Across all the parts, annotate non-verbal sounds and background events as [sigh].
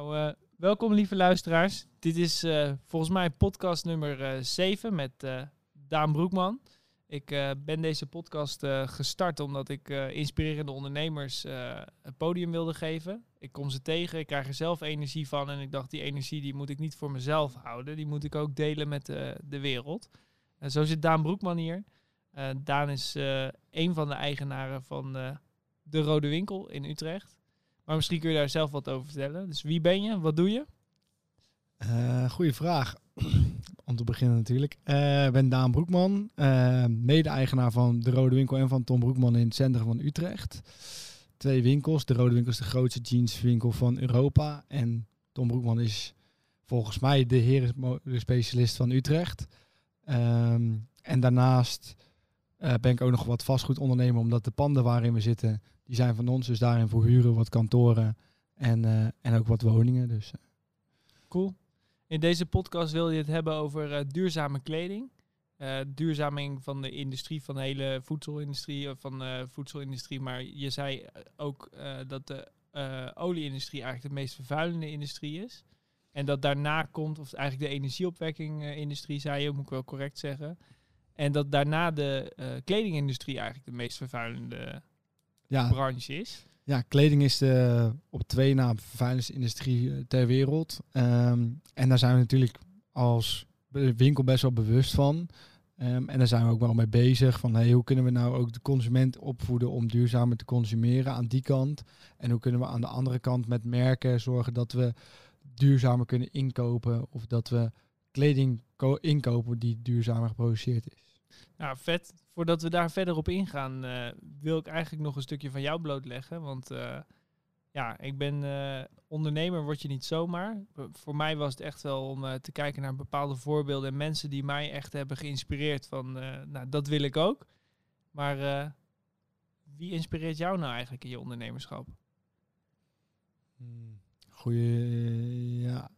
Nou, uh, welkom lieve luisteraars. Dit is uh, volgens mij podcast nummer uh, 7 met Daan Broekman. Ik ben deze podcast gestart omdat ik inspirerende ondernemers het podium wilde geven. Ik kom ze tegen, ik krijg er zelf energie van en ik dacht die energie die moet ik niet voor mezelf houden. Die moet ik ook delen met de wereld. En zo zit Daan Broekman hier. Daan is een van de eigenaren van de Rode Winkel in Utrecht. Maar misschien kun je daar zelf wat over vertellen. Dus wie ben je? Wat doe je? Uh, goeie vraag. [clears throat] Om te beginnen natuurlijk. Eh, ik ben Daan Broekman, uh, mede-eigenaar van de Rode Winkel en van Tom Broekman in het centrum van Utrecht. Twee winkels. De Rode Winkel is de grootste jeanswinkel van Europa. En Tom Broekman is volgens mij de herenspecialist van Utrecht. Um, en daarnaast ben ik ook nog wat vastgoedondernemer, omdat de panden waarin we zitten, die zijn van ons. Dus daarin verhuren wat kantoren en, uh, en ook wat woningen. Dus. Eh. Cool. In deze podcast wil je het hebben over uh, duurzame kleding. duurzaming van de industrie, van de hele voedselindustrie, van de voedselindustrie. Maar je zei ook dat de olieindustrie eigenlijk de meest vervuilende industrie is. En dat daarna komt, of eigenlijk de energieopwekking-industrie, zei je, moet ik wel correct zeggen. En dat daarna de kledingindustrie eigenlijk de meest vervuilende ja. branche is. Ja, kleding is de op twee na vervuilingsindustrie eh, ter wereld. Ehm, en daar zijn we natuurlijk als winkel best wel bewust van. Um, en daar zijn we ook wel mee bezig. Van hey, hoe kunnen we nou ook de consument opvoeden om duurzamer te consumeren aan die kant. En hoe kunnen we aan de andere kant met merken zorgen dat we duurzamer kunnen inkopen. Of dat we kleding inkopen die duurzamer geproduceerd is. Nou, vet. Voordat we daar verder op ingaan, uh, wil ik eigenlijk nog een stukje van jou blootleggen. Want uh, ja, ik ben uh, ondernemer, word je niet zomaar. Voor mij was het echt wel om te kijken naar bepaalde voorbeelden en mensen die mij echt hebben geïnspireerd van, nou, dat wil ik ook. Maar wie inspireert jou nou eigenlijk in je ondernemerschap? Hmm, goeie, ja.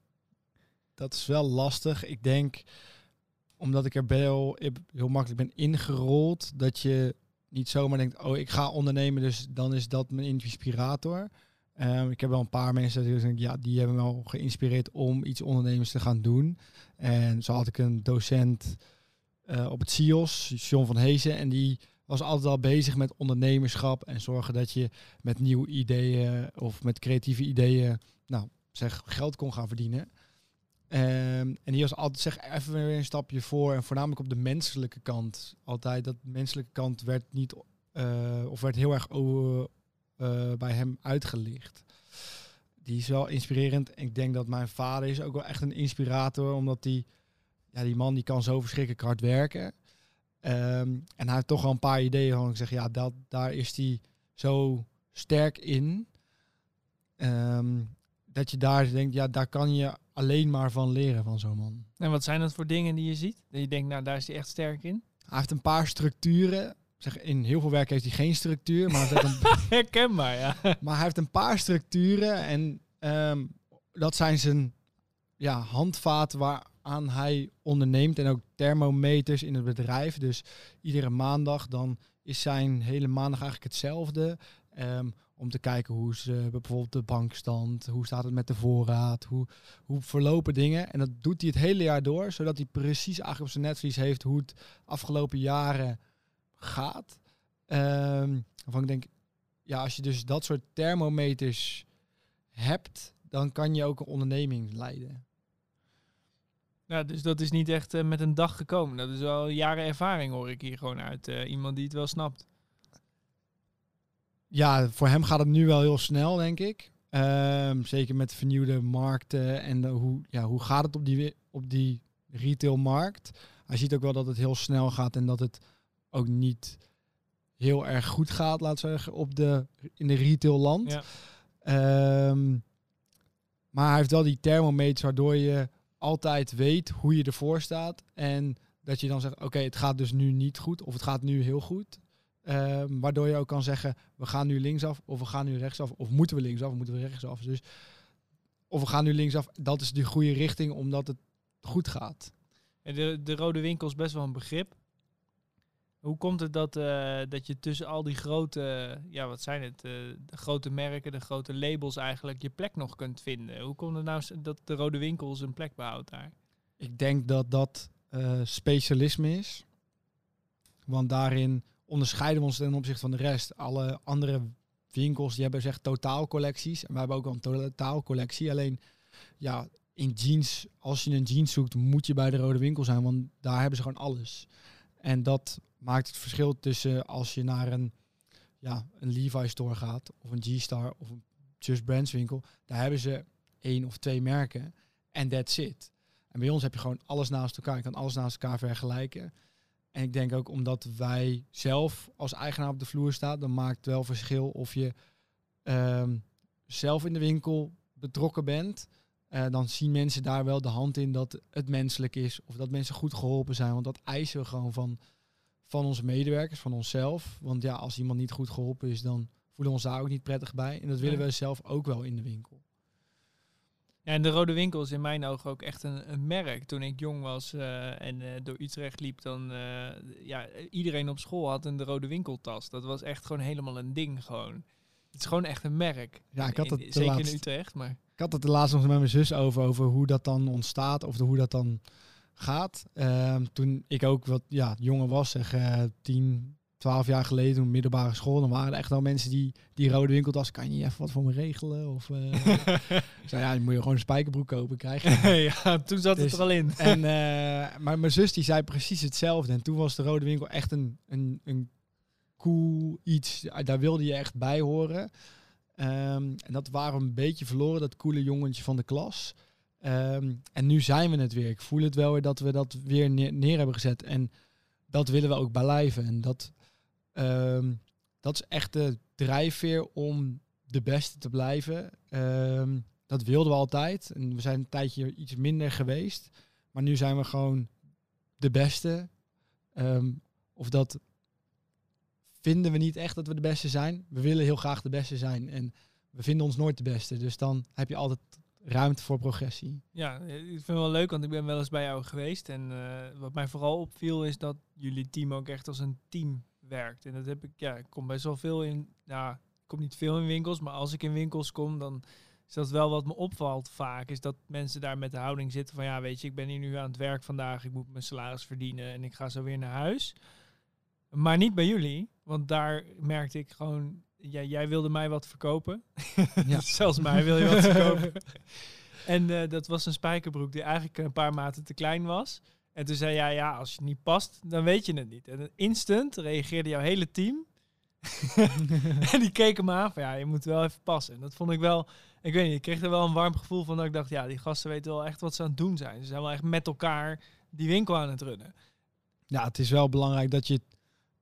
Dat is wel lastig. Ik denk omdat ik er wel heel makkelijk ben ingerold, dat je niet zomaar denkt, oh, ik ga ondernemen, dus dan is dat mijn inspirator. Um, ik heb wel een paar mensen die denk, ja, die hebben me wel geïnspireerd om iets ondernemers te gaan doen. En zo had ik een docent uh, op het CIOS, John van Hezen, en die was altijd al bezig met ondernemerschap en zorgen dat je met nieuwe ideeën of met creatieve ideeën, nou, zeg, geld kon gaan verdienen. Um, en hier was altijd zeg even weer een stapje voor. En voornamelijk op de menselijke kant. Altijd dat menselijke kant werd niet uh, of werd heel erg uh, bij hem uitgelicht. Die is wel inspirerend. Ik denk dat mijn vader is ook wel echt een inspirator. Omdat die, ja, die man die kan zo verschrikkelijk hard werken. Um, en hij heeft toch wel een paar ideeën. Gewoon ik zeg, ja, dat, daar is hij zo sterk in. Um, dat je daar denkt, ja, daar kan je alleen maar van leren van zo'n man. En wat zijn dat voor dingen die je ziet? Dat je denkt, nou, daar is hij echt sterk in? [laughs] Hij heeft een paar structuren. Zeg, in heel veel werk heeft hij geen structuur, maar hij een... [laughs] herkenbaar, ja. [laughs] Maar hij heeft een paar structuren en um, dat zijn zijn ja, handvaten waaraan hij onderneemt en ook thermometers in het bedrijf. Dus iedere maandag dan is zijn hele maandag eigenlijk hetzelfde. Um, om te kijken hoe ze bijvoorbeeld de bankstand, hoe staat het met de voorraad, hoe, hoe verlopen dingen. En dat doet hij het hele jaar door, zodat hij precies eigenlijk op zijn netvlies heeft hoe het afgelopen jaren gaat. Um, waarvan ik denk, ja, als je dus dat soort thermometers hebt, dan kan je ook een onderneming leiden. Ja, dus dat is niet echt uh, met een dag gekomen. Dat is wel jaren ervaring, hoor ik hier gewoon uit. Uh, iemand die het wel snapt ja, voor hem gaat het nu wel heel snel, denk ik. Um, zeker met vernieuwde markten en de, hoe, ja, hoe gaat het op die, op die retailmarkt. Hij ziet ook wel dat het heel snel gaat en dat het ook niet heel erg goed gaat, laat zeggen, op de, in de retailland. Ja. Um, maar hij heeft wel die thermometers waardoor je altijd weet hoe je ervoor staat. En dat je dan zegt, oké, het gaat dus nu niet goed of het gaat nu heel goed. Ehm, waardoor je ook kan zeggen, we gaan nu linksaf of we gaan nu rechtsaf. Of moeten we linksaf of moeten we rechtsaf. Dus, of we gaan nu linksaf. Dat is de goede richting omdat het goed gaat. En de, de rode winkel is best wel een begrip. Hoe komt het dat, eh, dat je tussen al die grote, ja wat zijn het, eh, de grote merken, de grote labels eigenlijk je plek nog kunt vinden? Hoe komt het nou dat de Rode Winkel zijn plek behoudt daar? Ik denk dat dat eh, specialisme is. Want daarin onderscheiden we ons ten opzichte van de rest. Alle andere winkels die hebben zeg totaalcollecties. En wij hebben ook een totaalcollectie. Alleen ja, in jeans, als je een jeans zoekt, moet je bij de rode winkel zijn. Want daar hebben ze gewoon alles. En dat maakt het verschil tussen als je naar een, ja, een Levi store gaat. Of een G-Star of een Just Brands winkel. Daar hebben ze één of twee merken. En that's it. En bij ons heb je gewoon alles naast elkaar. Je kan alles naast elkaar vergelijken. En ik denk ook omdat wij zelf als eigenaar op de vloer staan, dan maakt het wel verschil of je ehm, zelf in de winkel betrokken bent. Eh, dan zien mensen daar wel de hand in dat het menselijk is of dat mensen goed geholpen zijn. Want dat eisen we gewoon van, van onze medewerkers, van onszelf. Want ja, als iemand niet goed geholpen is, dan voelen we ons daar ook niet prettig bij. En dat willen we zelf ook wel in de winkel. Ja, en de Rode Winkel is in mijn ogen ook echt een, een merk. Toen ik jong was eh, en eh, door Utrecht liep, dan uh, ja, iedereen op school had een de Rode Winkeltas. Dat was echt gewoon helemaal een ding gewoon. Het is gewoon echt een merk. Ja, ik had In- het de zeker laatst- in Utrecht, maar Ik had het de laatst nog met mijn zus over, over hoe dat dan ontstaat of de, hoe dat dan gaat. Ehm, toen ik ook wat ja, jonger was, zeg eh 10, 12 jaar geleden, toen middelbare school, dan waren er echt wel mensen die die rode winkeltas, kan je even wat voor me regelen? Of eh, [laughs] ik zei, ja, dan moet je gewoon een spijkerbroek kopen, krijg je. [laughs] ja, toen zat Dus- het er al in. en, [laughs] eh, maar mijn zus die zei precies hetzelfde. En toen was de rode winkel echt een, een, een cool iets. Daar wilde je echt bij horen. Ehm, en dat waren we een beetje verloren, dat coole jongetje van de klas. Ehm, en nu zijn we het weer. Ik voel het wel weer dat we dat weer neer, neer hebben gezet. En dat willen we ook blijven. En dat, ehm, dat is echt de drijfveer om de beste te blijven. Ehm, dat wilden we altijd. En we zijn een tijdje iets minder geweest. Maar nu zijn we gewoon de beste. Ehm, of dat vinden we niet echt dat we de beste zijn. We willen heel graag de beste zijn. En we vinden ons nooit de beste. Dus dan heb je altijd ruimte voor progressie. Ja, ik vind het wel leuk, want ik ben wel eens bij jou geweest. En eh, wat mij vooral opviel is dat jullie team ook echt als een team werkt. En dat heb ik, ja, ik kom best wel veel in, ja, ik kom niet veel in winkels, maar als ik in winkels kom, dan is dat wel wat me opvalt vaak. Is dat mensen daar met de houding zitten van, ja, weet je, ik ben hier nu aan het werk vandaag, ik moet mijn salaris verdienen en ik ga zo weer naar huis. Maar niet bij jullie, want daar merkte ik gewoon, ja, jij wilde mij wat verkopen. [laughs] Ja. [laughs] Zelfs mij wil je wat verkopen. [laughs] En eh, dat was een spijkerbroek die eigenlijk een paar maten te klein was. En toen zei jij, ja, als je het niet past, dan weet je het niet. En instant reageerde jouw hele team. [laughs] en die keken me aan van, ja, je moet wel even passen. En dat vond ik wel, ik weet niet, ik kreeg er wel een warm gevoel van dat ik dacht, ja, die gasten weten wel echt wat ze aan het doen zijn. Ze zijn wel echt met elkaar die winkel aan het runnen. Ja, het is wel belangrijk dat je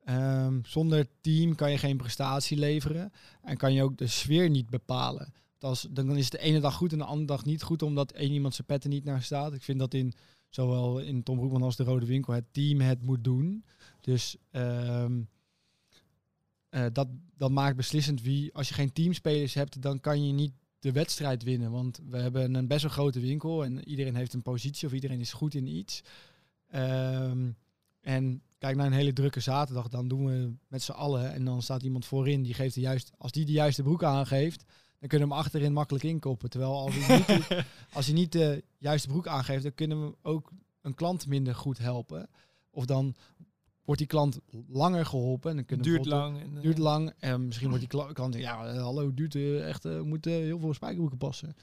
ehm, zonder team kan je geen prestatie leveren en kan je ook de sfeer niet bepalen. Als, dan is het de ene dag goed en de andere dag niet goed, omdat één iemand zijn pet er niet naar staat. Ik vind dat in zowel in Tom Broekman als de Rode Winkel het team het moet doen. Dus ehm, eh, dat, dat maakt beslissend wie. Als je geen teamspelers hebt, dan kan je niet de wedstrijd winnen. Want we hebben een best wel grote winkel en iedereen heeft een positie of iedereen is goed in iets. Ehm, en kijk naar een hele drukke zaterdag, dan doen we met z'n allen. En dan staat iemand voorin, die geeft de juiste. Als die de juiste broek aangeeft, dan kunnen we hem achterin makkelijk inkoppen. Terwijl als hij niet, de- [laughs] als hij niet de juiste broek aangeeft, dan kunnen we ook een klant minder goed helpen. Of dan wordt die klant langer geholpen. En dan kunnen we duurt lang. En, eh, duurt lang. En misschien wordt die kla- klant, ja, hallo, duurt eh, echt, eh, moet heel veel spijkerbroeken passen.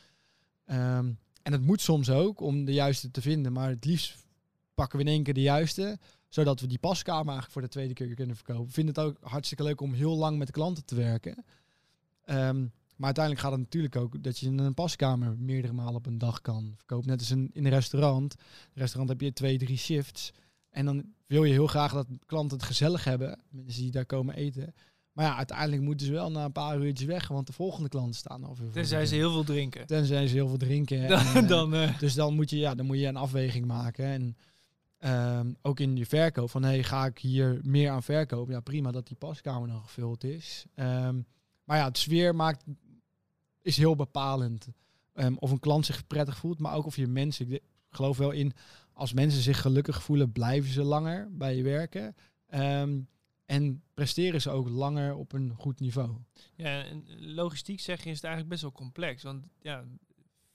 Ehm, en het moet soms ook om de juiste te vinden, maar het liefst pakken we in één keer de juiste, zodat we die paskamer eigenlijk voor de tweede keer kunnen verkopen. Ik vind het ook hartstikke leuk om heel lang met de klanten te werken. Ehm, maar uiteindelijk gaat het natuurlijk ook dat je een paskamer meerdere malen op een dag kan verkopen. Net als een, in een restaurant. In een restaurant heb je twee, drie shifts. En dan wil je heel graag dat klanten het gezellig hebben. Mensen die daar komen eten. Maar ja, uiteindelijk moeten ze wel na een paar uurtjes weg. Want de volgende klanten staan voor Tenzij ze heel veel drinken. Tenzij ze heel veel drinken. [laughs] en, Dan, eh, dan eh, dus dan moet je, ja, dan moet je een afweging maken. En ehm, ook in je verkoop van hey, ga ik hier meer aan verkopen? Ja, prima dat die paskamer dan gevuld is. Ehm, maar ja, het sfeer maakt, is heel bepalend. Ehm, of een klant zich prettig voelt, maar ook of je mensen. Ik geloof wel in, als mensen zich gelukkig voelen, blijven ze langer bij je werken. Ehm, en presteren ze ook langer op een goed niveau. Ja, en logistiek zeg je is het eigenlijk best wel complex. Want ja,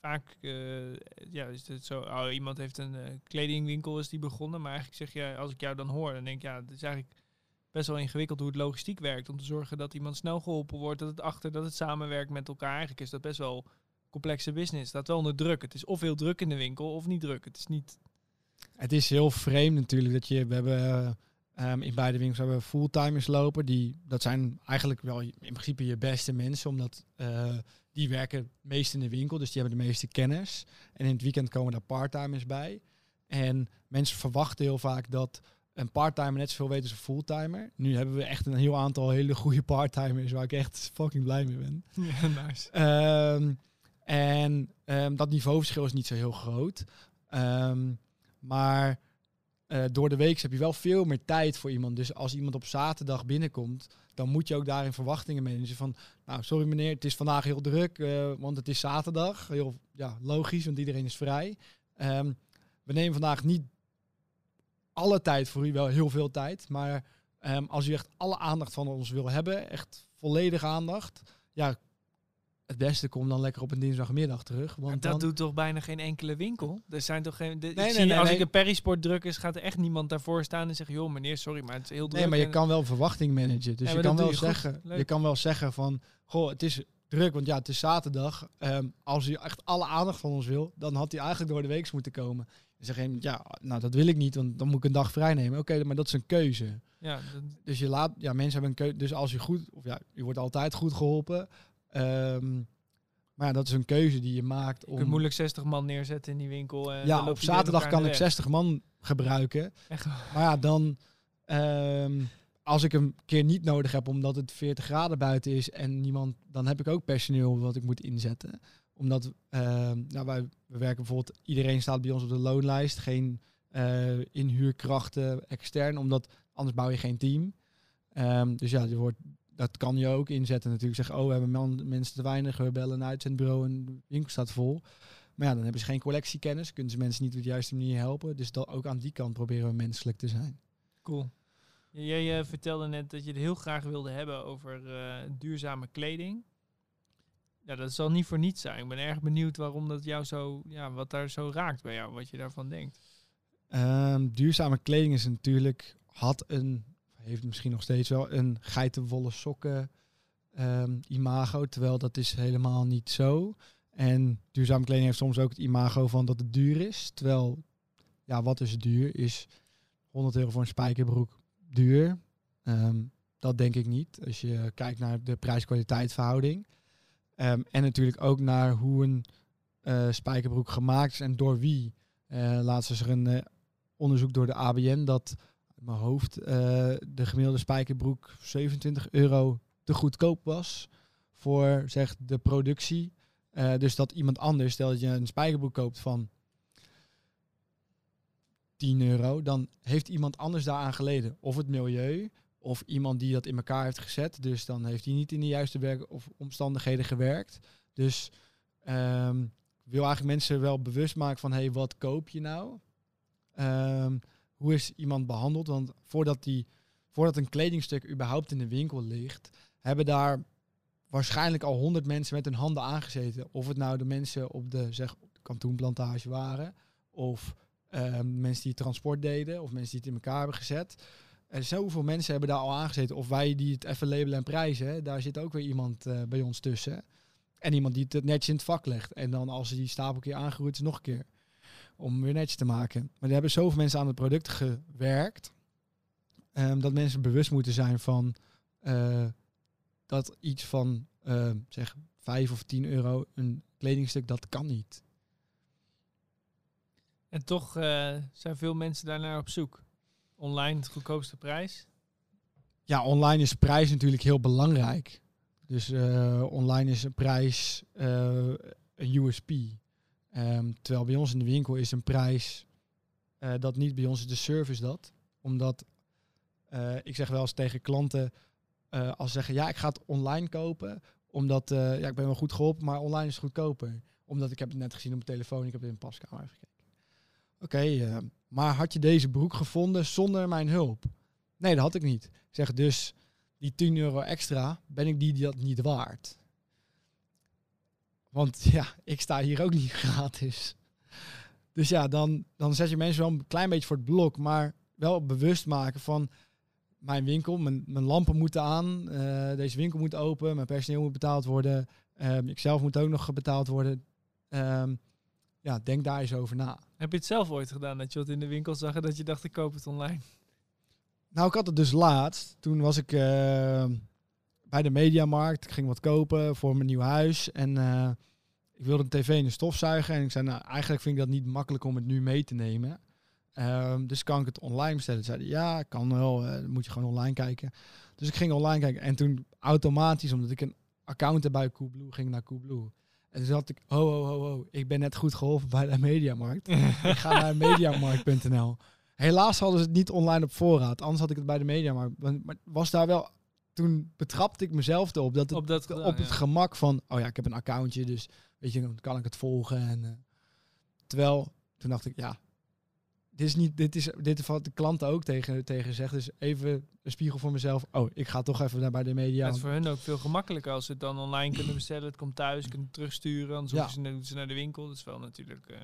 vaak eh, ja, is het zo, oh, iemand heeft een eh, kledingwinkel is die begonnen. Maar eigenlijk zeg je, als ik jou dan hoor, dan denk ik, ja, het is eigenlijk best wel ingewikkeld hoe het logistiek werkt. Om te zorgen dat iemand snel geholpen wordt, dat het achter, dat het samenwerkt met elkaar. Eigenlijk is dat best wel complexe business. staat wel onder druk. Het is of heel druk in de winkel of niet druk. Het is niet... Het is heel vreemd natuurlijk dat je, we hebben um, in beide winkels hebben we fulltimers lopen. Die, dat zijn eigenlijk wel in principe je beste mensen, omdat uh, die werken meest in de winkel, dus die hebben de meeste kennis. En in het weekend komen daar parttimers bij. En mensen verwachten heel vaak dat een parttimer net zoveel weet als een fulltimer. Nu hebben we echt een heel aantal hele goede parttimers waar ik echt fucking blij mee ben. [laughs] Ja, nice. Um, en um, dat niveauverschil is niet zo heel groot. Um, maar uh, door de week heb je wel veel meer tijd voor iemand. Dus als iemand op zaterdag binnenkomt, dan moet je ook daarin verwachtingen managen. Van, nou, sorry meneer, het is vandaag heel druk, uh, want het is zaterdag. Heel ja, logisch, want iedereen is vrij. Um, we nemen vandaag niet alle tijd voor u, wel heel veel tijd. Maar um, als u echt alle aandacht van ons wil hebben, echt volledige aandacht, ja, het beste komt dan lekker op een dinsdagmiddag terug. Want dat dan... doet toch bijna geen enkele winkel? Er zijn toch geen. De, Nee, nee, zie, nee, als ik een perisport druk is, gaat er echt niemand daarvoor staan en zeggen: joh, meneer, sorry, maar het is heel druk. Nee, maar je en- kan wel verwachting managen. Dus je kan wel je zeggen, je kan wel zeggen van, goh, het is druk, want ja, het is zaterdag. Ehm, als hij echt alle aandacht van ons wil, dan had hij eigenlijk door de week moeten komen. En zeg je, ja, nou dat wil ik niet, want dan moet ik een dag vrij nemen. Oké, maar dat is een keuze. Ja, dat- Dus je laat, ja, mensen hebben een keuze. Dus als je goed, of ja, je wordt altijd goed geholpen. Ehm, maar ja, dat is een keuze die je maakt je kunt om. moeilijk 60 man neerzetten in die winkel. en dan Ja, op zaterdag kan ik de weg. 60 man gebruiken. Echt. Maar ja, dan ehm, als ik een keer niet nodig heb omdat het 40 graden buiten is en niemand, dan heb ik ook personeel wat ik moet inzetten. Omdat ehm, nou, wij we werken bijvoorbeeld, iedereen staat bij ons op de loonlijst, geen eh, inhuurkrachten extern, omdat anders bouw je geen team. Ehm, dus ja, je wordt, dat kan je ook inzetten natuurlijk. Zeggen, oh, we hebben mensen te weinig, we bellen een uitzendbureau en de winkel staat vol. Maar ja, dan hebben ze geen collectiekennis, kunnen ze mensen niet op de juiste manier helpen. Dus ook aan die kant proberen we menselijk te zijn. Cool. Jij eh, vertelde net dat je het heel graag wilde hebben over eh, duurzame kleding. Ja, dat zal niet voor niets zijn. Ik ben erg benieuwd waarom dat jou zo, ja, wat daar zo raakt bij jou, wat je daarvan denkt. Ehm, duurzame kleding is natuurlijk, had een, heeft misschien nog steeds wel een geitenwolle sokken ehm, imago, terwijl dat is helemaal niet zo. En duurzame kleding heeft soms ook het imago van dat het duur is, terwijl, ja, wat is duur? Is 100 euro voor een spijkerbroek duur? Ehm, dat denk ik niet, als je kijkt naar de prijs-kwaliteit verhouding. Ehm, en natuurlijk ook naar hoe een eh, spijkerbroek gemaakt is en door wie. Eh laatst is er een eh, onderzoek door de ABN dat uit mijn hoofd de gemiddelde spijkerbroek 27 euro te goedkoop was voor zeg de productie. Dus dat iemand anders, stel dat je een spijkerbroek koopt van 10 euro, dan heeft iemand anders daaraan geleden. Of het milieu, of iemand die dat in elkaar heeft gezet. Dus dan heeft hij niet in de juiste werk of omstandigheden gewerkt. Dus ehm, ik wil eigenlijk mensen wel bewust maken van, hé, hey, wat koop je nou? Ehm, hoe is iemand behandeld? Want voordat, die, voordat een kledingstuk überhaupt in de winkel ligt, hebben daar waarschijnlijk al honderd mensen met hun handen aangezeten. Of het nou de mensen op de, zeg, kantoenplantage waren, of ehm, mensen die transport deden, of mensen die het in elkaar hebben gezet. Er zoveel mensen hebben daar al aangezeten. Of wij die het even labelen en prijzen, daar zit ook weer iemand eh, bij ons tussen. En iemand die het netjes in het vak legt. En dan als ze die stapel een keer aangeroerd is, nog een keer. Om weer netjes te maken. Maar er hebben zoveel mensen aan het product gewerkt. ehm, dat mensen bewust moeten zijn van eh, dat iets van eh, zeg 5 of 10 euro een kledingstuk, dat kan niet. En toch eh, zijn veel mensen daarnaar op zoek. Online het goedkoopste prijs. Ja, online is prijs natuurlijk heel belangrijk. Dus eh, online is een prijs eh, een USP. Ehm, terwijl bij ons in de winkel is een prijs eh, dat niet bij ons is de service dat. Omdat ik zeg wel eens tegen klanten als ze zeggen ja ik ga het online kopen omdat ja ik ben wel goed geholpen maar online is goedkoper. Omdat ik heb het net gezien op mijn telefoon ik heb het in de paskamer gekeken. Oké, eh, maar had je deze broek gevonden zonder mijn hulp? Nee, dat had ik niet. Zeg dus, die 10 euro extra, ben ik die dat niet waard? Want [laughs] ja, ik sta hier ook niet [laughs] gratis. Dus ja, dan, dan zet je mensen wel een klein beetje voor het blok, maar wel bewust maken van mijn winkel, mijn, lampen moeten aan, eh, deze winkel moet open, mijn personeel moet betaald worden, um, ik zelf moet ook nog betaald worden. Um, ja, denk daar eens over na. Heb je het zelf ooit gedaan dat je wat in de winkel zag en dat je dacht ik koop het online? Nou, ik had het dus laatst. Toen was ik uh, bij de Mediamarkt. Ik ging wat kopen voor mijn nieuw huis. En uh, ik wilde een tv en een stofzuiger. En ik zei, nou, eigenlijk vind ik dat niet makkelijk om het nu mee te nemen. Um, dus kan ik het online bestellen? Zeiden ja, kan wel. Uh, moet je gewoon online kijken. Dus ik ging online kijken. En toen automatisch, omdat ik een account heb bij Coolblue, ging naar Coolblue. En toen zat ik, ho, ho, ho, ho, ik ben net goed geholpen bij de Mediamarkt. [laughs] ik ga naar mediamarkt.nl. Helaas hadden ze het niet online op voorraad. Anders had ik het bij de Mediamarkt. Maar was daar wel... Toen betrapte ik mezelf erop dat het op, dat op het gemak van... Oh ja, ik heb een accountje, dus weet je, dan kan ik het volgen. En, uh, terwijl, toen dacht ik, ja, dit is niet, dit is, dit wat de klanten ook tegen, tegen zegt. Dus even een spiegel voor mezelf. Oh, ik ga toch even naar bij de media. het is voor hun ook veel gemakkelijker als ze het dan online kunnen bestellen. Het komt thuis, kunnen terugsturen. Anders ja. ze, ze naar de winkel. Dat is wel natuurlijk. Uh,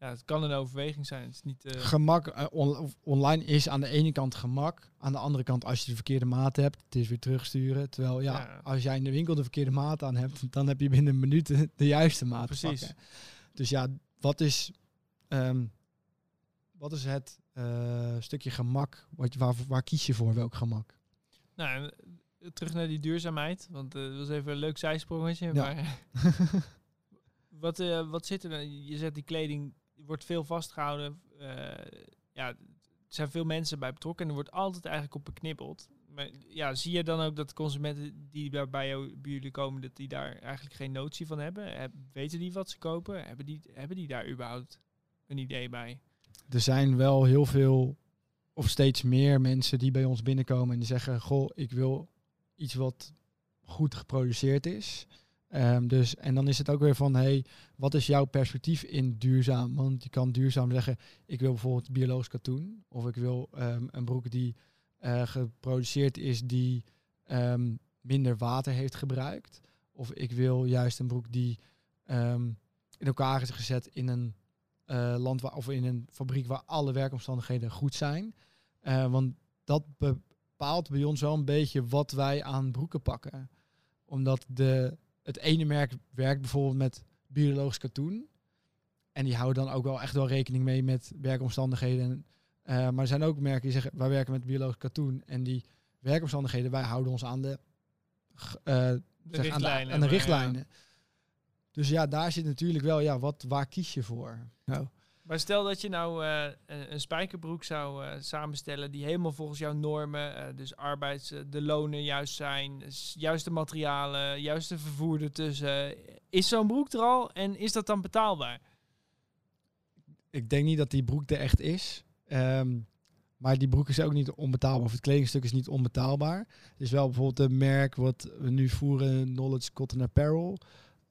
ja, het kan een overweging zijn. Het is niet. Uh... Gemak uh, on online is aan de ene kant gemak. Aan de andere kant, als je de verkeerde maat hebt, het is weer terugsturen. Terwijl ja, ja. als jij in de winkel de verkeerde maat aan hebt, dan heb je binnen een minuut de, juiste maat. Precies. Dus ja, wat is. Um, wat is het uh, stukje gemak? Wat, waar, waar kies je voor? Welk gemak? Nou, terug naar die duurzaamheid. Want uh, dat was even een leuk zijsprongetje. Ja. Maar [laughs] wat, uh, wat zit er nou? Je zegt die kleding wordt veel vastgehouden. ja, er zijn veel mensen bij betrokken. En er wordt altijd eigenlijk op beknibbeld. Maar ja, zie je dan ook dat consumenten die bij, bij, jou, bij jullie komen, dat die daar eigenlijk geen notie van hebben? Heb, weten die wat ze kopen? Hebben die, hebben die daar überhaupt een idee bij? Er zijn wel heel veel of steeds meer mensen die bij ons binnenkomen en die zeggen: Goh, ik wil iets wat goed geproduceerd is. Um, dus, en dan is het ook weer van, hey, wat is jouw perspectief in duurzaam? Want je kan duurzaam zeggen, ik wil bijvoorbeeld biologisch katoen. Of ik wil um, een broek die uh, geproduceerd is die um, minder water heeft gebruikt. Of ik wil juist een broek die in elkaar is gezet in een uh, land waar, of in een fabriek waar alle werkomstandigheden goed zijn. Uh, want dat bepaalt bij ons wel een beetje wat wij aan broeken pakken. Omdat de, het ene merk werkt bijvoorbeeld met biologisch katoen. En die houden dan ook wel echt wel rekening mee met werkomstandigheden. Uh, maar er zijn ook merken die zeggen, wij werken met biologisch katoen. En die werkomstandigheden, wij houden ons aan de, de zeg. Aan de, aan de richtlijnen. Dus ja, daar zit natuurlijk wel, ja, wat, waar kies je voor? Nou. Maar stel dat je nou uh, een, spijkerbroek zou uh, samenstellen die helemaal volgens jouw normen, uh, dus arbeids, de lonen juist zijn, juiste materialen, juiste vervoer ertussen. Is zo'n broek er al en is dat dan betaalbaar? Ik denk niet dat die broek er echt is. Um, maar die broek is ook niet onbetaalbaar. Of het kledingstuk is niet onbetaalbaar. Het is wel bijvoorbeeld een merk wat we nu voeren, Knowledge Cotton Apparel.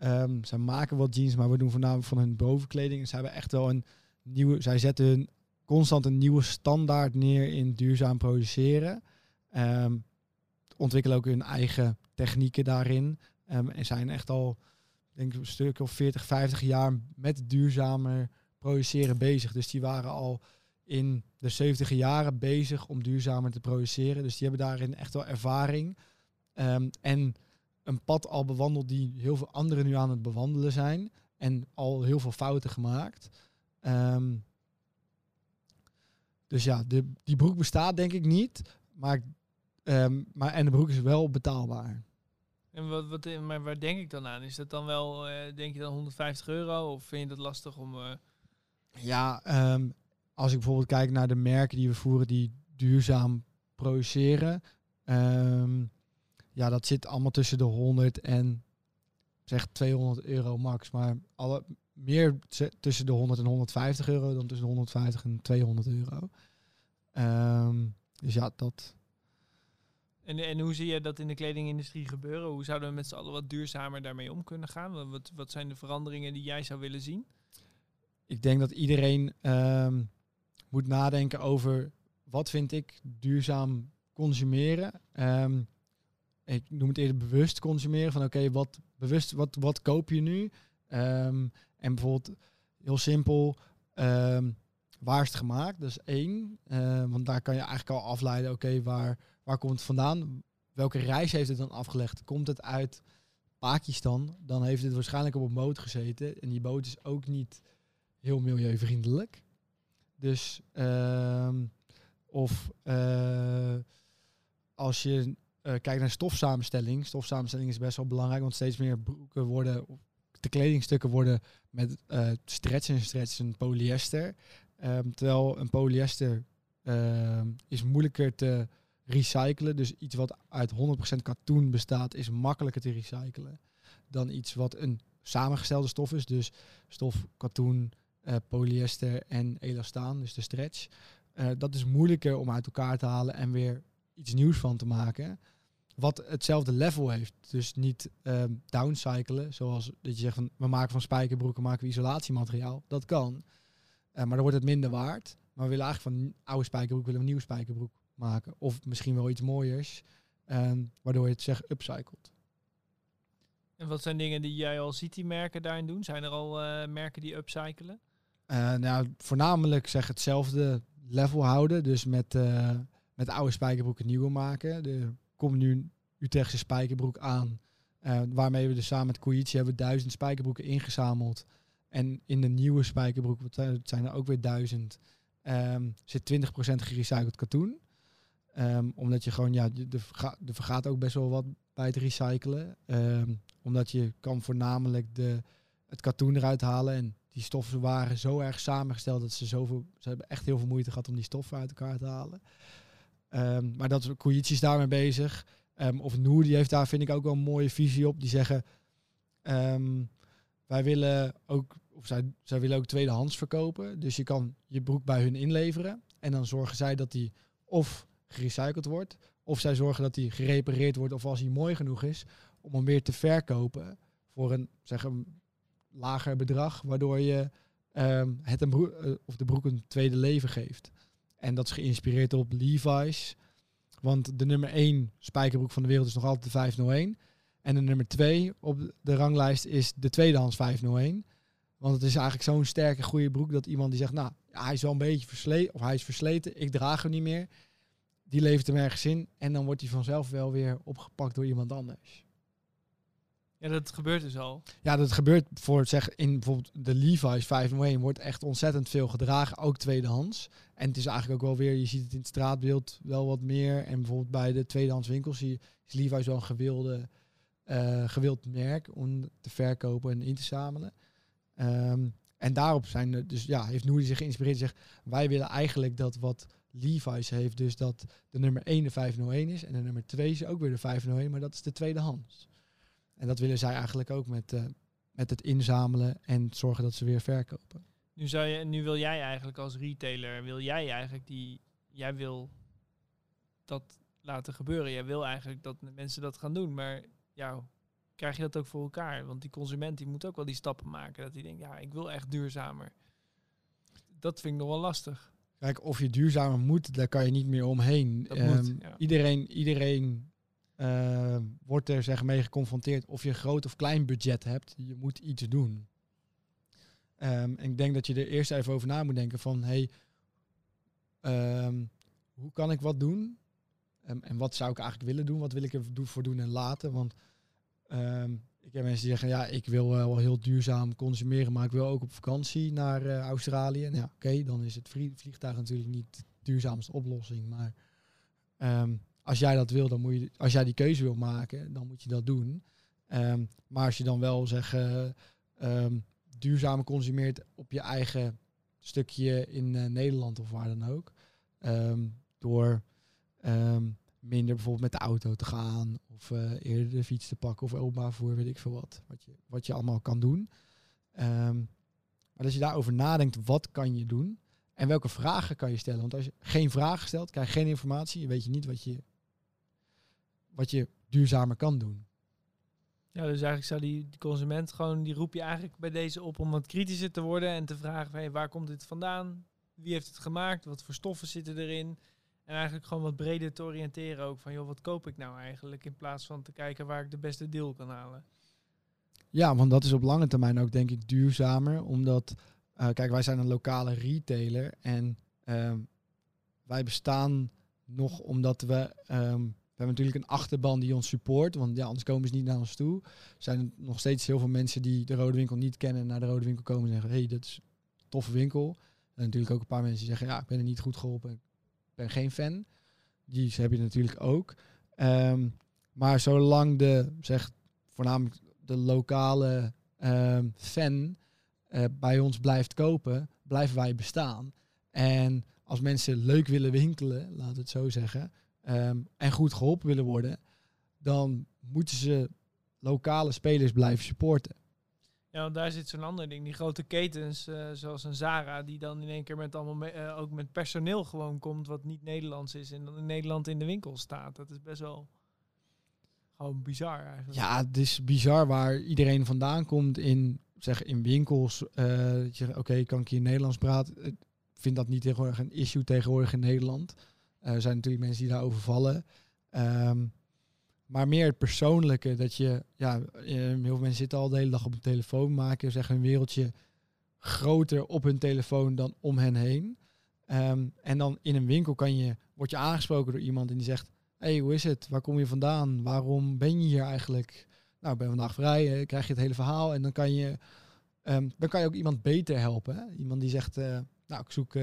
Um, zij maken wat jeans, maar we doen voornamelijk van hun bovenkleding. En ze hebben echt wel een nieuwe. Zij zetten hun constant een nieuwe standaard neer in duurzaam produceren. Um, ontwikkelen ook hun eigen technieken daarin. Um, en zijn echt al, denk ik, een stuk of 40, 50 jaar met duurzamer produceren bezig. Dus die waren al in de 70 jaren bezig om duurzamer te produceren. Dus die hebben daarin echt wel ervaring. En een pad al bewandeld die heel veel anderen nu aan het bewandelen zijn. En al heel veel fouten gemaakt. Um, dus ja, de, die broek bestaat denk ik niet. Maar, um, maar en de broek is wel betaalbaar. En wat, wat, maar waar denk ik dan aan? Is dat dan wel, uh, denk je dan 150 euro? Of vind je dat lastig om... Uh... Ja, um, als ik bijvoorbeeld kijk naar de merken die we voeren die duurzaam produceren. Um, ja, dat zit allemaal tussen de 100 en zeg 200 euro max. Maar alle, meer tussen de 100 en 150 euro dan tussen de 150 en 200 euro. Um, dus ja, dat. En, en hoe zie je dat in de kledingindustrie gebeuren? Hoe zouden we met z'n allen wat duurzamer daarmee om kunnen gaan? Wat, wat zijn de veranderingen die jij zou willen zien? Ik denk dat iedereen um, moet nadenken over wat vind ik duurzaam consumeren? Ehm, ik noem het eerder bewust consumeren. Van oké, wat bewust, wat, wat koop je nu? Ehm, en bijvoorbeeld heel simpel, ehm, waar is het gemaakt? Dat is één. Eh, want daar kan je eigenlijk al afleiden, oké, waar, waar komt het vandaan? Welke reis heeft het dan afgelegd? Komt het uit Pakistan? Dan heeft het waarschijnlijk op een boot gezeten. En die boot is ook niet heel milieuvriendelijk. Dus, ehm, of uh, als je uh, kijkt naar stofsamenstelling. Stofsamenstelling is best wel belangrijk, want steeds meer broeken worden, de kledingstukken worden met uh, stretch en stretch en polyester. Um, terwijl een polyester uh, is moeilijker te recyclen. Dus iets wat uit 100% katoen bestaat, is makkelijker te recyclen dan iets wat een samengestelde stof is. Dus stof, katoen, uh, polyester en elastaan, dus de stretch. Dat is moeilijker om uit elkaar te halen en weer iets nieuws van te maken. Wat hetzelfde level heeft. Dus niet um, downcyclen, zoals dat je zegt van we maken van spijkerbroeken maken we isolatiemateriaal. Dat kan. Uh, maar dan wordt het minder waard. Maar we willen eigenlijk van oude spijkerbroek willen we een nieuwe spijkerbroek maken. Of misschien wel iets mooiers. Um, waardoor je het zeg upcycelt. En wat zijn dingen die jij al ziet die merken daarin doen? Zijn er al uh, merken die upcyclen? Uh, nou, voornamelijk zeg hetzelfde level houden. Dus met, met oude spijkerbroeken nieuwe maken. Er komt nu Utrechtse spijkerbroek aan. Uh, waarmee we dus samen met Koichi hebben duizend spijkerbroeken ingezameld. En in de nieuwe spijkerbroek, het zijn er ook weer duizend, um, zit 20% gerecycled katoen. Um, omdat je gewoon, ja, er vergaat, er ook best wel wat bij het recyclen. Um, omdat je kan voornamelijk de, het katoen eruit halen. En die stoffen waren zo erg samengesteld dat ze zoveel, ze hebben echt heel veel moeite gehad om die stoffen uit elkaar te halen. Um, maar dat Koichi is daarmee bezig. Um, of Noor, die heeft daar vind ik ook wel een mooie visie op. Die zeggen, um, wij willen ook, of zij, zij willen ook tweedehands verkopen. Dus je kan je broek bij hun inleveren. En dan zorgen zij dat die of gerecycled wordt, of zij zorgen dat die gerepareerd wordt, of als hij mooi genoeg is, om hem weer te verkopen voor een, zeg een lager bedrag, waardoor je het een broek, uh, of de broek een tweede leven geeft. En dat is geïnspireerd op Levi's. Want de nummer 1 spijkerbroek van de wereld is nog altijd de 501. En de nummer 2 op de ranglijst is de tweedehands 501. Want het is eigenlijk zo'n sterke, goede broek dat iemand die zegt, nou, hij is wel een beetje versleten, of hij is versleten, ik draag hem niet meer. Die levert hem ergens in en dan wordt hij vanzelf wel weer opgepakt door iemand anders. Ja, dat gebeurt dus al. Ja, dat gebeurt voor zeg in bijvoorbeeld de Levi's 501 wordt echt ontzettend veel gedragen, ook tweedehands. En het is eigenlijk ook wel weer, je ziet het in het straatbeeld wel wat meer. En bijvoorbeeld bij de tweedehands winkels zie is Levi's wel een gewilde, uh, gewild merk om te verkopen en in te zamelen. Um, en daarop zijn er, dus ja, heeft Nouri zich geïnspireerd en zegt, wij willen eigenlijk dat wat Levi's heeft, dus dat de nummer 1 de 501 is en de nummer 2 is ook weer de 501, maar dat is de tweedehands. En dat willen zij eigenlijk ook met, uh, met het inzamelen en zorgen dat ze weer verkopen. Nu, zou je, nu wil jij eigenlijk als retailer, wil jij eigenlijk die, jij wil dat laten gebeuren. Jij wil eigenlijk dat mensen dat gaan doen, maar ja, krijg je dat ook voor elkaar? Want die consument die moet ook wel die stappen maken. Dat hij denkt, ja, ik wil echt duurzamer. Dat vind ik nog wel lastig. Kijk, of je duurzamer moet, daar kan je niet meer omheen. Um, moet, ja. Iedereen, iedereen uh, wordt er zeg mee geconfronteerd of je groot of klein budget hebt. Je moet iets doen. Um, en ik denk dat je er eerst even over na moet denken van, hey, um, hoe kan ik wat doen? En wat zou ik eigenlijk willen doen? Wat wil ik ervoor doen en laten? Want ik heb mensen die zeggen, ja, ik wil wel heel duurzaam consumeren, maar ik wil ook op vakantie naar uh, Australië. Nou, oké, dan is het vliegtuig natuurlijk niet de duurzaamste oplossing, maar als jij dat wil, dan moet je, als jij die keuze wil maken, dan moet je dat doen. Um, maar als je dan wel zeg, uh, um, duurzamer consumeert op je eigen stukje in uh, Nederland of waar dan ook, um, door minder bijvoorbeeld met de auto te gaan of uh, eerder de fiets te pakken of openbaar voor weet ik veel wat, wat je, wat je allemaal kan doen. maar als je daarover nadenkt, wat kan je doen? En welke vragen kan je stellen? Want als je geen vragen stelt, krijg je geen informatie. Je weet je niet wat je wat je duurzamer kan doen. Ja, dus eigenlijk zou die, die consument gewoon, die roep je eigenlijk bij deze op om wat kritischer te worden en te vragen, hey, waar komt dit vandaan? Wie heeft het gemaakt? Wat voor stoffen zitten erin? En eigenlijk gewoon wat breder te oriënteren ook van, joh, wat koop ik nou eigenlijk? In plaats van te kijken waar ik de beste deal kan halen. Ja, want dat is op lange termijn ook denk ik duurzamer. Omdat, eh, kijk, wij zijn een lokale retailer en ehm, wij bestaan nog omdat we, ehm, hebben natuurlijk een achterban die ons support. Want ja, anders komen ze niet naar ons toe. Er zijn nog steeds heel veel mensen die de Rode Winkel niet kennen en naar de Rode Winkel komen en zeggen, hey, dat is een toffe winkel. En natuurlijk ook een paar mensen die zeggen, ja, ik ben er niet goed geholpen, ik ben geen fan. Die heb je natuurlijk ook. Ehm, maar zolang de, zeg, voornamelijk de lokale ehm, fan eh, bij ons blijft kopen, blijven wij bestaan. En als mensen leuk willen winkelen, laten we het zo zeggen, ehm, en goed geholpen willen worden, dan moeten ze lokale spelers blijven supporten. Ja, want daar zit zo'n ander ding. Die grote ketens, eh, zoals een Zara, die dan in één keer met allemaal me- eh, ook met personeel gewoon komt wat niet Nederlands is en dan in Nederland in de winkel staat. Dat is best wel gewoon bizar eigenlijk. Ja, het is bizar waar iedereen vandaan komt in, zeg, in winkels. eh, dat je oké, kan ik hier Nederlands praten? Ik vind dat niet tegenwoordig een issue tegenwoordig in Nederland. Eh, er zijn natuurlijk mensen die daarover vallen. Ehm, maar meer het persoonlijke, dat je, ja, eh, heel veel mensen zitten al de hele dag op een telefoon, maken zeg een wereldje groter op hun telefoon dan om hen heen. Ehm, en dan in een winkel kan je, word je aangesproken door iemand en die zegt, hey, hoe is het? Waar kom je vandaan? Waarom ben je hier eigenlijk? Nou, ik ben vandaag vrij, eh, krijg je het hele verhaal en dan kan je, ehm, dan kan je ook iemand beter helpen. Iemand die zegt, nou, ik zoek,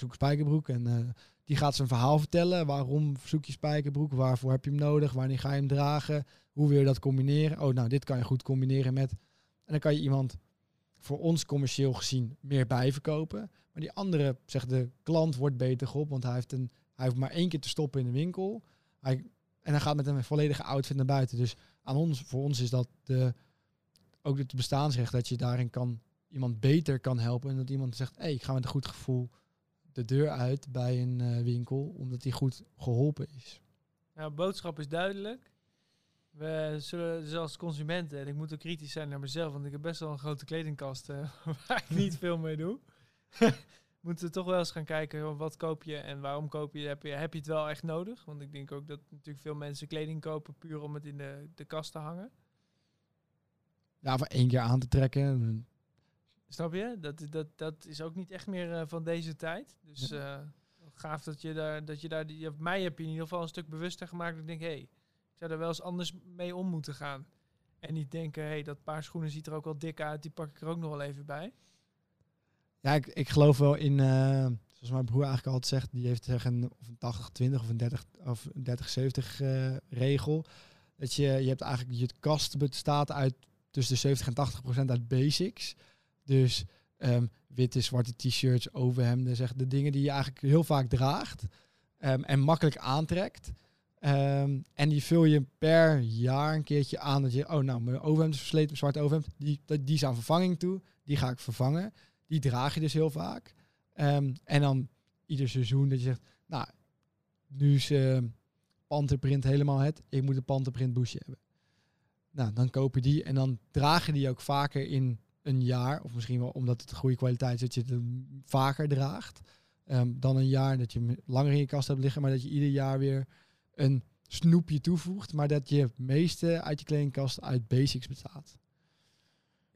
zoek spijkerbroek en eh, die gaat zijn verhaal vertellen. Waarom zoek je spijkerbroek? Waarvoor heb je hem nodig? Wanneer ga je hem dragen? Hoe wil je dat combineren? Oh, nou, dit kan je goed combineren met. En dan kan je iemand voor ons commercieel gezien meer bijverkopen. Maar die andere, zegt de klant, wordt beter geholpen, want hij heeft, een, hij hoeft maar één keer te stoppen in de winkel. Hij, en hij gaat met een volledige outfit naar buiten. Dus aan ons, voor ons is dat de, ook het bestaansrecht dat je daarin kan iemand beter kan helpen. En dat iemand zegt, hey, ik ga met een goed gevoel de deur uit bij een eh, winkel, omdat hij goed geholpen is. Nou, boodschap is duidelijk. We zullen dus als consumenten, en ik moet ook kritisch zijn naar mezelf, want ik heb best wel een grote kledingkast eh, [laughs] waar ik niet veel mee doe. [laughs] Moeten we toch wel eens gaan kijken, joh, wat koop je en waarom koop je? Heb, je? heb je het wel echt nodig? Want ik denk ook dat natuurlijk veel mensen kleding kopen puur om het in de, de kast te hangen. Ja, voor één keer aan te trekken. Snap je? Dat, dat, dat is ook niet echt meer eh, van deze tijd. Dus eh, gaaf dat je daar, dat je daar, die, mij heb je in ieder geval een stuk bewuster gemaakt. Dat ik denk, hé, hey, ik zou er wel eens anders mee om moeten gaan. En niet denken, hé, hey, dat paar schoenen ziet er ook wel dik uit, die pak ik er ook nog wel even bij. Ja, ik, ik geloof wel in, eh, zoals mijn broer eigenlijk altijd zegt, die heeft zeggen of een 80-20 of een 30 of een 30-70 eh, regel. Dat je, je hebt eigenlijk, je kast bestaat uit tussen de 70 en 80 procent uit basics. Dus ehm, witte, zwarte t-shirts, overhemden, zeg de dingen die je eigenlijk heel vaak draagt ehm, en makkelijk aantrekt. Ehm, en die vul je per jaar een keertje aan dat je, oh nou, mijn overhemd is versleten, mijn zwarte overhemd, die, die, is aan vervanging toe, die ga ik vervangen. Die draag je dus heel vaak. En dan ieder seizoen dat je zegt, nou, nu is uh, helemaal het, ik moet een panterprint hebben. Nou, dan koop je die en dan draag je die ook vaker in een jaar, of misschien wel omdat het goede kwaliteit is, dat je het vaker draagt. Um, dan een jaar dat je langer in je kast hebt liggen, maar dat je ieder jaar weer een snoepje toevoegt, maar dat je het meeste uit je kledingkast uit basics bestaat.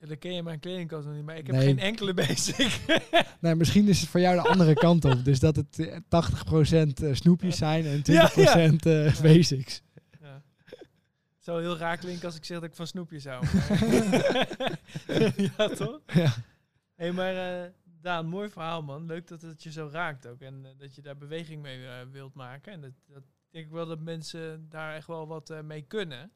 Ja, dan ken je mijn kledingkast nog niet, maar ik heb nee. geen enkele basic. [laughs] [laughs] nee, misschien is het voor jou de andere kant op. Dus dat het 80% snoepjes zijn en 20% ja, ja. basics. Zou heel raar klinken als ik zeg dat ik van snoepjes hou. [laughs] [laughs] ja, toch? Ja. hey, maar uh, Daan, mooi verhaal man. Leuk dat het je zo raakt ook. En uh, dat je daar beweging mee uh, wilt maken. En dat, dat denk ik wel dat mensen daar echt wel wat mee kunnen.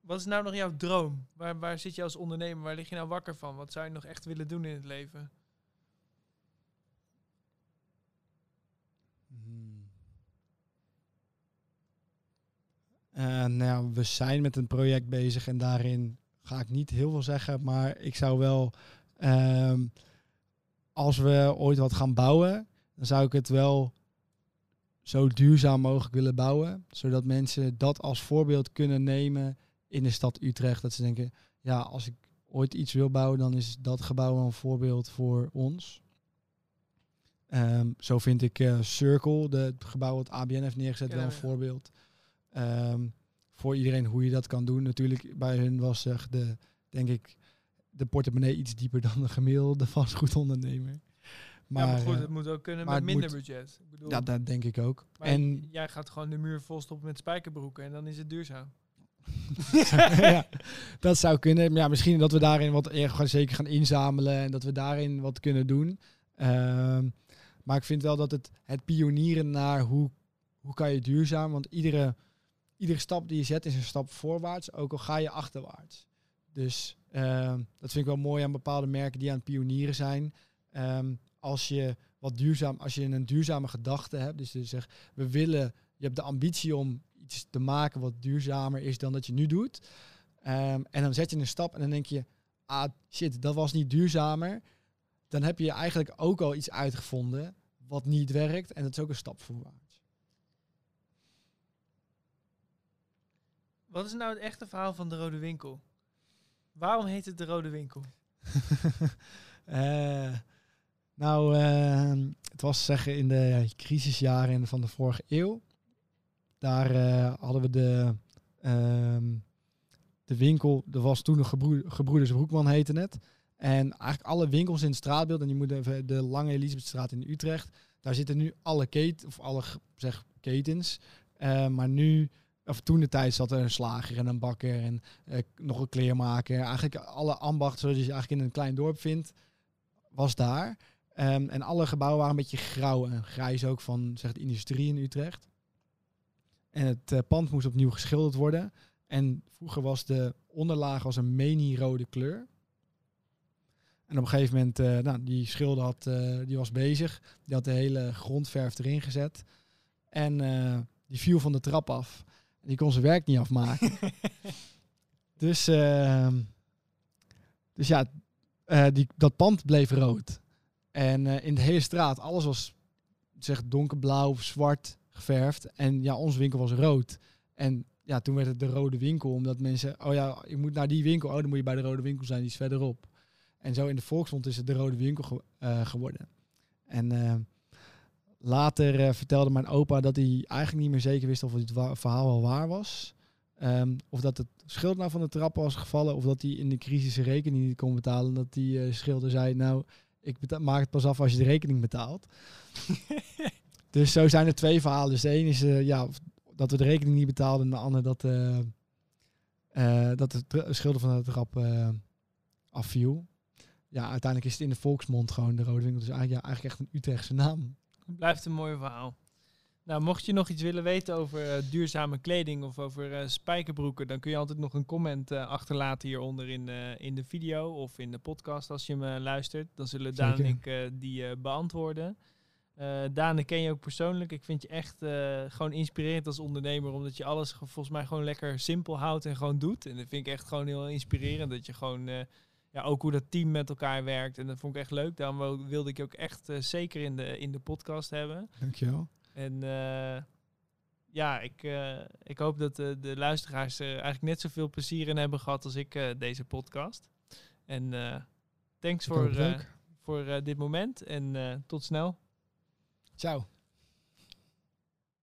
Wat is nou nog jouw droom? Waar, waar zit je als ondernemer? Waar lig je nou wakker van? Wat zou je nog echt willen doen in het leven? Nou ja, we zijn met een project bezig en daarin ga ik niet heel veel zeggen, maar ik zou wel, um, als we ooit wat gaan bouwen, dan zou ik het wel zo duurzaam mogelijk willen bouwen, zodat mensen dat als voorbeeld kunnen nemen in de stad Utrecht. Dat ze denken, ja, als ik ooit iets wil bouwen, dan is dat gebouw een voorbeeld voor ons. Ehm, zo vind ik eh, Circle, de, het gebouw wat ABN heeft neergezet, Ja, wel een ja. voorbeeld. Ehm, voor iedereen hoe je dat kan doen. Natuurlijk, bij hun was eh, de, denk ik, de portemonnee iets dieper dan de gemiddelde [laughs] vastgoedondernemer. Maar, Maar, maar goed, eh, het moet ook kunnen met minder moet- budget. Ik bedoel, ja, dat denk ik ook. maar En jij gaat gewoon de muur volstoppen met spijkerbroeken en dan is het duurzaam. [laughs] ja, dat zou kunnen. Maar ja, misschien dat we daarin wat gewoon zeker gaan inzamelen en dat we daarin wat kunnen doen. Ehm, maar ik vind wel dat het, het pionieren naar hoe, hoe kan je duurzaam, want iedere, iedere stap die je zet is een stap voorwaarts, ook al ga je achterwaarts. Dus ehm, dat vind ik wel mooi aan bepaalde merken die aan het pionieren zijn. Ehm, als je wat duurzaam, als je een duurzame gedachte hebt, dus je zegt, we willen, je hebt de ambitie om iets te maken wat duurzamer is dan dat je nu doet. Ehm, en dan zet je een stap en dan denk je, ah shit, dat was niet duurzamer. Dan heb je eigenlijk ook al iets uitgevonden wat niet werkt en dat is ook een stap voorwaarts. Wat is nou het echte verhaal van de Rode Winkel? Waarom heet het de Rode Winkel? [laughs] Eh, nou, ehm, het was zeggen in de crisisjaren van de vorige eeuw. Daar eh, hadden we de, ehm, de winkel, er was toen nog gebroe- Gebroeders Broekman heette het. En eigenlijk alle winkels in het straatbeeld, en die moeten even de Lange Elisabethstraat in Utrecht, daar zitten nu alle keten, of alle zeg, ketens. Eh, maar nu, of toen de tijd zat er een slager en een bakker en eh, nog een kleermaker. Eigenlijk alle ambachten zoals je eigenlijk in een klein dorp vindt, was daar. Ehm, en alle gebouwen waren een beetje grauw en grijs ook van zeg, de industrie in Utrecht. En het eh, pand moest opnieuw geschilderd worden. En vroeger was de onderlaag als een meni-rode kleur. En op een gegeven moment, eh, nou, die schilder had, die was bezig. Die had de hele grondverf erin gezet. En die viel van de trap af. Die kon zijn werk niet afmaken. [laughs] dus, ehm, dus ja, eh, die, dat pand bleef rood. En eh, in de hele straat, alles was zeg, donkerblauw of zwart geverfd. En ja, onze winkel was rood. En ja, toen werd het de rode winkel, omdat mensen, oh ja, ik moet naar die winkel. Oh, dan moet je bij de rode winkel zijn, die is verderop. En zo in de volksmond is het de rode winkel ge- eh, geworden. En eh, later eh, vertelde mijn opa dat hij eigenlijk niet meer zeker wist of het verhaal wel waar was. Ehm, of dat het schild nou van de trap was gevallen, of dat hij in de crisis zijn rekening niet kon betalen. Dat die eh, schilder zei, nou, ik maak het pas af als je de rekening betaalt. [laughs] dus zo zijn er twee verhalen. Dus de een is eh, ja, dat we de rekening niet betaalden, en de ander dat, dat tra- schilder van de trap afviel. Ja, uiteindelijk is het in de volksmond gewoon de Rode Winkel. Dus eigenlijk, ja, eigenlijk echt een Utrechtse naam. Het blijft een mooi verhaal. Nou, mocht je nog iets willen weten over eh, duurzame kleding of over eh, spijkerbroeken, dan kun je altijd nog een comment eh, achterlaten hieronder in, de in de video of in de podcast als je me luistert. Dan zullen Daan en Zeker. ik die beantwoorden. Daan, ik ken je ook persoonlijk. Ik vind je echt gewoon inspirerend als ondernemer, omdat je alles ge- volgens mij gewoon lekker simpel houdt en gewoon doet. En dat vind ik echt gewoon heel inspirerend, dat je gewoon... ja, ook hoe dat team met elkaar werkt. En dat vond ik echt leuk. Daarom wil- wilde ik je ook echt eh, zeker in de, in de podcast hebben. Dankjewel. En eh, ja, ik, eh, ik hoop dat de luisteraars er eigenlijk net zoveel plezier in hebben gehad als ik eh, deze podcast. En eh, thanks Ik voor, eh, voor eh, dit moment en eh, tot snel. Ciao.